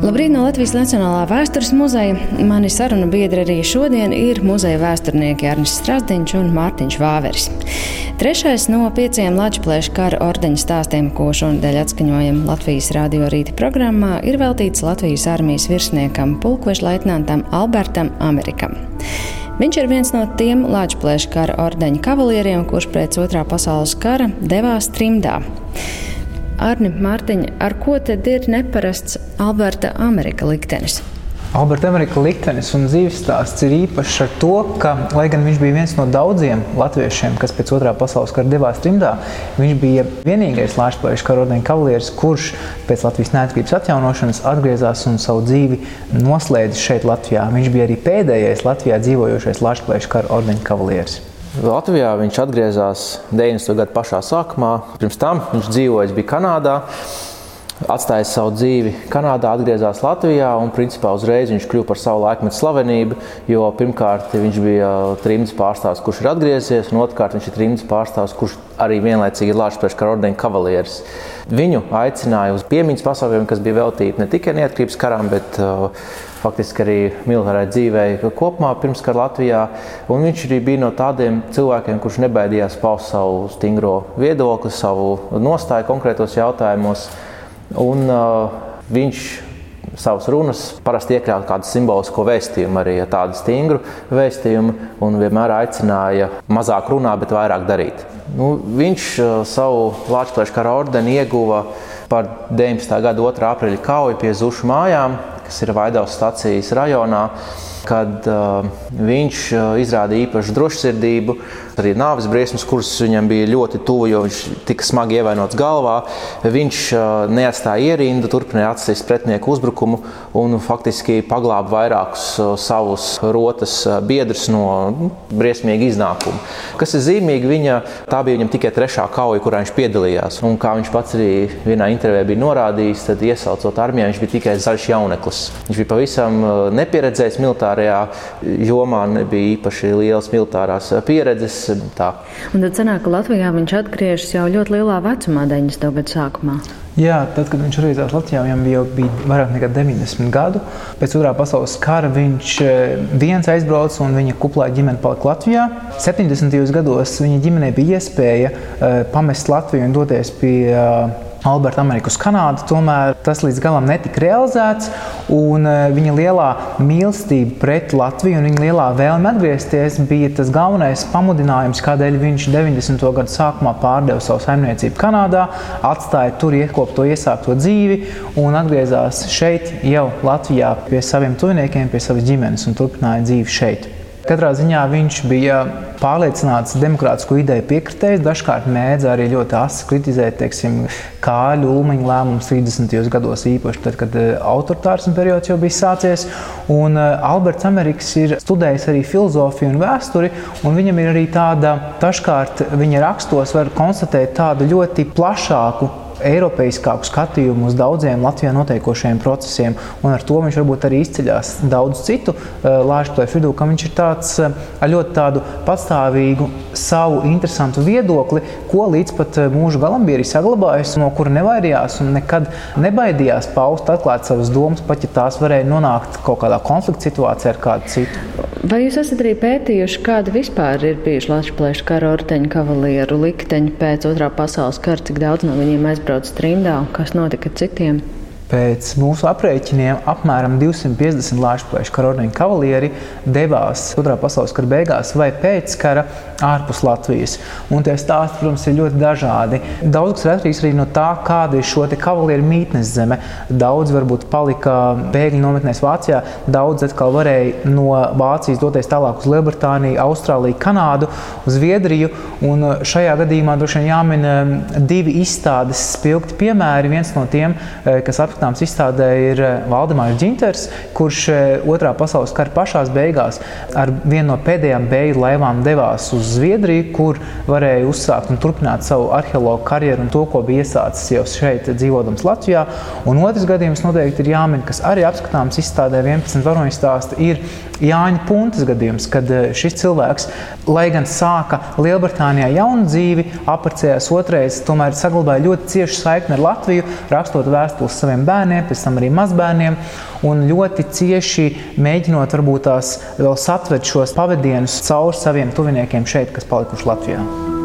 Labrīt no Latvijas Nacionālā vēstures muzeja. Mani sarunu biedri arī šodien ir muzeja vēsturnieki Arnis Strasdiņš un Mārtiņš Vāveris. Trešais no pieciem Latvijas kara ordeņa stāstiem, ko šonadēļ atskaņojam Latvijas radio rīta programmā, ir veltīts Latvijas armijas virsniekam, pulkveža leitnantam Albertam Amerikam. Viņš ir viens no tiem Latvijas kara ordeņa kavalieriem, kurš pēc otrā pasaules kara devās trimdā. Arni Mārtiņa, ar ko tad ir neparasts Alberta Amerika liktenis? Alberta Amerika liktenis un dzīves stāsts ir īpašs ar to, ka, lai gan viņš bija viens no daudziem latviešiem, kas pēc otrā pasaules kara devās trimdā, viņš bija vienīgais Latvijas kara ordeņa kavalieris, kurš pēc Latvijas neatkarības atjaunošanas atgriezās un savu dzīvi noslēdz šeit Latvijā. Viņš bija arī pēdējais Latvijā dzīvojošais Latvijas kara ordeņa kavalieris. Latvijā viņš atgriezās 90. gada pašā sākumā. Pirms tam viņš dzīvoja, bija Kanādā. Atstājis savu dzīvi Kanādā, atgriezās Latvijā un principā uzreiz viņš kļuva par savu laikmetu slavenību. Jo pirmkārt, viņš bija trījus pārstāvs, kurš ir atgriezies, un otrkārt, viņš ir trījus pārstāvs, kurš arī vienlaicīgi ir Latvijas kara ordeņa kavalieris. Viņu aicināja uz piemiņas pasākumiem, kas bija veltīti ne tikai neatkarības karam, bet uh, faktiski arī militārai dzīvei kopumā pirms kara Latvijā. Un viņš arī bija no tādiem cilvēkiem, kurš nebaidījās paust savu stingro viedokli, savu nostāju konkrētos jautājumos. Un, uh, viņš savas runas parasti iekļāva kādu simbolisko vēstījumu, arī tādu stingru vēstījumu, un vienmēr aicināja mazāk runāt, bet vairāk darīt. Nu, viņš uh, savu Latvijas kara ordeni ieguva par 19. gada 2. aprīļa kauju pie Zušu mājām, kas ir Vaidavas stācijas rajonā, kad uh, viņš uh, izrādīja īpašu drošsirdību, arī nāves briesmas, kuras viņam bija ļoti tuvu, jo viņš tika smagi ievainots galvā. Viņš uh, neatstāja ierindu, turpināja atsist pretinieku uzbrukumu un faktiski paglāba vairākus uh, savus rotas uh, biedrus no nu, briesmīga iznākuma. Kas ir zīmīgi, viņa, tā bija viņam tikai trešā kauja, kurā viņš piedalījās. Un, kā viņš pats arī vienā intervijā bija norādījis, tad iesaucot armijā, viņš bija tikai zaļš jauneklis. Viņš bija pavisam nepieredzējis militārajā jomā, nebija īpaši liels militārās pieredzes. Tā. Un tad sanāk, ka Latvijā viņš atgriežas jau ļoti lielā vecumā, 90. gadu sākumā. Jā, tad, kad viņš atgriezās Latvijā, viņam jau bija vairāk nekā 90 gadu. Pēc otrā pasaules kara viņš viens aizbrauca un viņa kuplā ģimene palika Latvijā. 70. gados viņa ģimenei bija iespēja pamest Latviju un doties pie Alberta Ameriku uz Kanādu. Tomēr tas līdz galam netika realizēts. Viņa lielā mīlestība pret Latviju un viņa lielā vēlme atgriezties bija tas galvenais pamudinājums, kādēļ viņš 90. gadu sākumā pārdeva savu saimniecību Kanādā, atstāja tur iekopto iesākto dzīvi un atgriezās šeit, jau Latvijā, pie saviem tuviniekiem, pie savas ģimenes un turpināja dzīvi šeit. Katrā ziņā viņš bija pārliecināts demokrātisko ideju piekritējs. Dažkārt mēdz arī ļoti asi kritizēt, teiksim, kāļu ulmaņa lēmumus 30. gados, īpaši tad, kad eh, autoritārismu periods jau bija sācies. Un eh, Alberts Amerikas ir studējis arī filozofiju un vēsturi, un viņam ir arī tāda, dažkārt viņa rakstos var konstatēt tādu ļoti plašāku eiropeiskāku skatījumu uz daudziem Latvijā notiekošiem procesiem, un ar to viņš varbūt arī izceļas daudz citu uh, lāčplēšu vidū, ka viņš ir tāds uh, ar ļoti tādu patstāvīgu savu interesantu viedokli, ko līdz pat uh, mūža galam bija arī saglabājis, no kura nevairījās un nekad nebaidījās paust, atklāt savas domas, pat ja tās varēja nonākt kaut kādā konflikta situācijā ar kādu citu. Vai jūs esat arī pētījuši, kāda vispār ir bijuši Latvijas kara ordeņa kavalieru likteņi pēc otrā pasaules kara, cik daudz no viņiem aizbrauca? aizbrauc trimdā un kas notika citiem? Pēc mūsu aprēķiniem apmēram 250 Latvijas karodziņu kavalieri devās Otrā pasaules kara beigās vai pēc kara ārpus Latvijas. Un tie stāsti, protams, ir ļoti dažādi. Daudz kas ir atkarīgs arī no tā, kāda ir šo kavalieru mītnes zeme. Daudz varbūt palika bēgļu nometnēs Vācijā, daudz atkal varēja no Vācijas doties tālāk uz Lielbritāniju, Austrāliju, Kanādu, Zviedriju. Un šajā gadījumā droši vien jāmin eh, divi izstādes spilgti piemēri. Viens no tiem, eh, kas apskatās apskatāms izstādē ir eh, Valdemārs Džinters, kurš eh, otrā pasaules kara pašās beigās ar vienu no pēdējām bēgļu laivām devās uz Zviedriju, kur varēja uzsākt un turpināt savu arheologu karjeru un to, ko bija iesācis jau šeit dzīvodams Latvijā. Un otrs gadījums noteikti ir jāmin, kas arī apskatāms izstādē 11 varoņu stāsta, ir Jāņa Puntas gadījums, kad eh, šis cilvēks, lai gan sāka Lielbritānijā jaunu dzīvi, apprecējās otrais, tomēr saglabāja ļoti ciešu saikni ar Latviju, rakstot vēstules saviem bērniem bērniem, pēc tam arī mazbērniem, un ļoti cieši mēģinot varbūt tās vēl satvert šos pavadienus caur saviem tuviniekiem šeit, kas palikuši Latvijā.